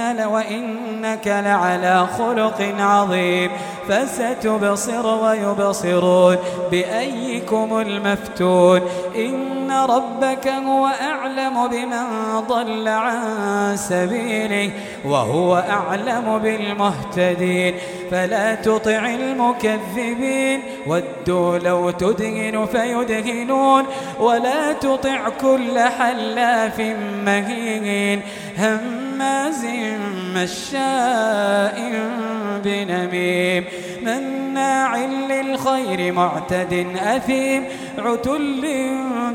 وإنك لعلى خلق عظيم فستبصر ويبصرون بأيكم المفتون إن ربك هو أعلم بمن ضل عن سبيله وهو أعلم بالمهتدين فلا تطع المكذبين ودوا لو تدهن فيدهنون ولا تطع كل حلاف مهين هماز مشاء بنميم. مناع للخير معتد أثيم. عتل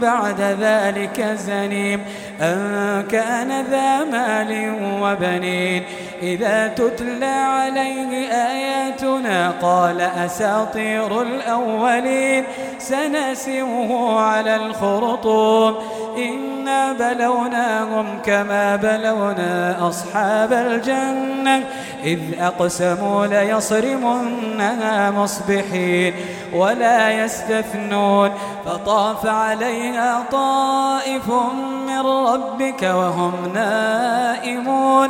بعد ذلك زنيم. أن كان ذا مال وبنين. إذا تتلى عليه آياتنا قال أساطير الأولين. سنسمه على الخرطوم. إنا بلوناهم كما بلونا أصحاب الجنة إذ أقسموا ليصرمنها مصبحين ولا يستثنون فطاف عليها طائف من ربك وهم نائمون.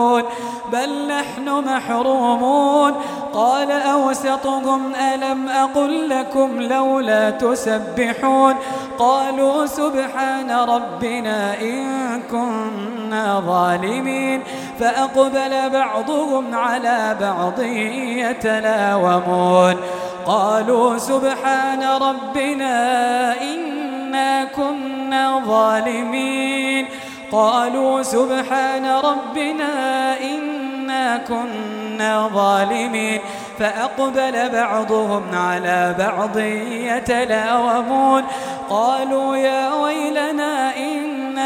محرومون. قال أوسطهم ألم أقل لكم لولا تسبحون؟ قالوا سبحان ربنا إن كنا ظالمين. فأقبل بعضهم على بعض يتلاومون. قالوا سبحان ربنا إنا كنا ظالمين. قالوا سبحان ربنا إنا كنا ظالمين فأقبل بعضهم على بعض يتلاومون قالوا يا ويلنا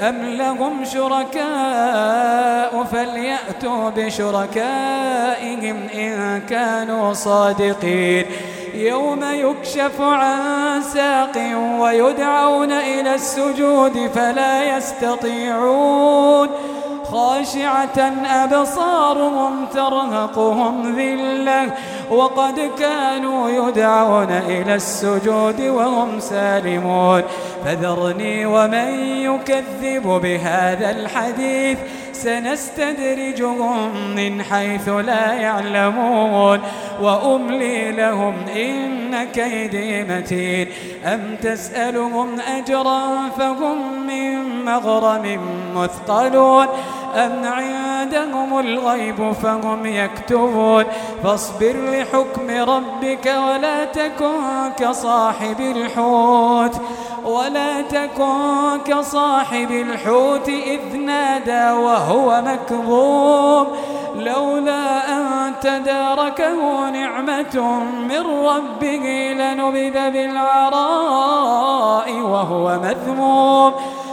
أم لهم شركاء فليأتوا بشركائهم إن كانوا صادقين. يوم يكشف عن ساق ويدعون إلى السجود فلا يستطيعون. خاشعة أبصارهم ترهقهم ذلة وقد كانوا يدعون إلى السجود وهم سالمون. فذرني ومن يكذب بهذا الحديث. سنستدرجهم من حيث لا يعلمون. وأملي لهم إن كيدي متين. أم تسألهم أجرا فهم من مغرم مثقلون. أم عندهم الغيب فهم يكتبون فاصبر لحكم ربك ولا تكن كصاحب الحوت ولا تكن كصاحب الحوت إذ نادى وهو مكظوم لولا أن تداركه نعمة من ربه لنبذ بالعراء وهو مذموم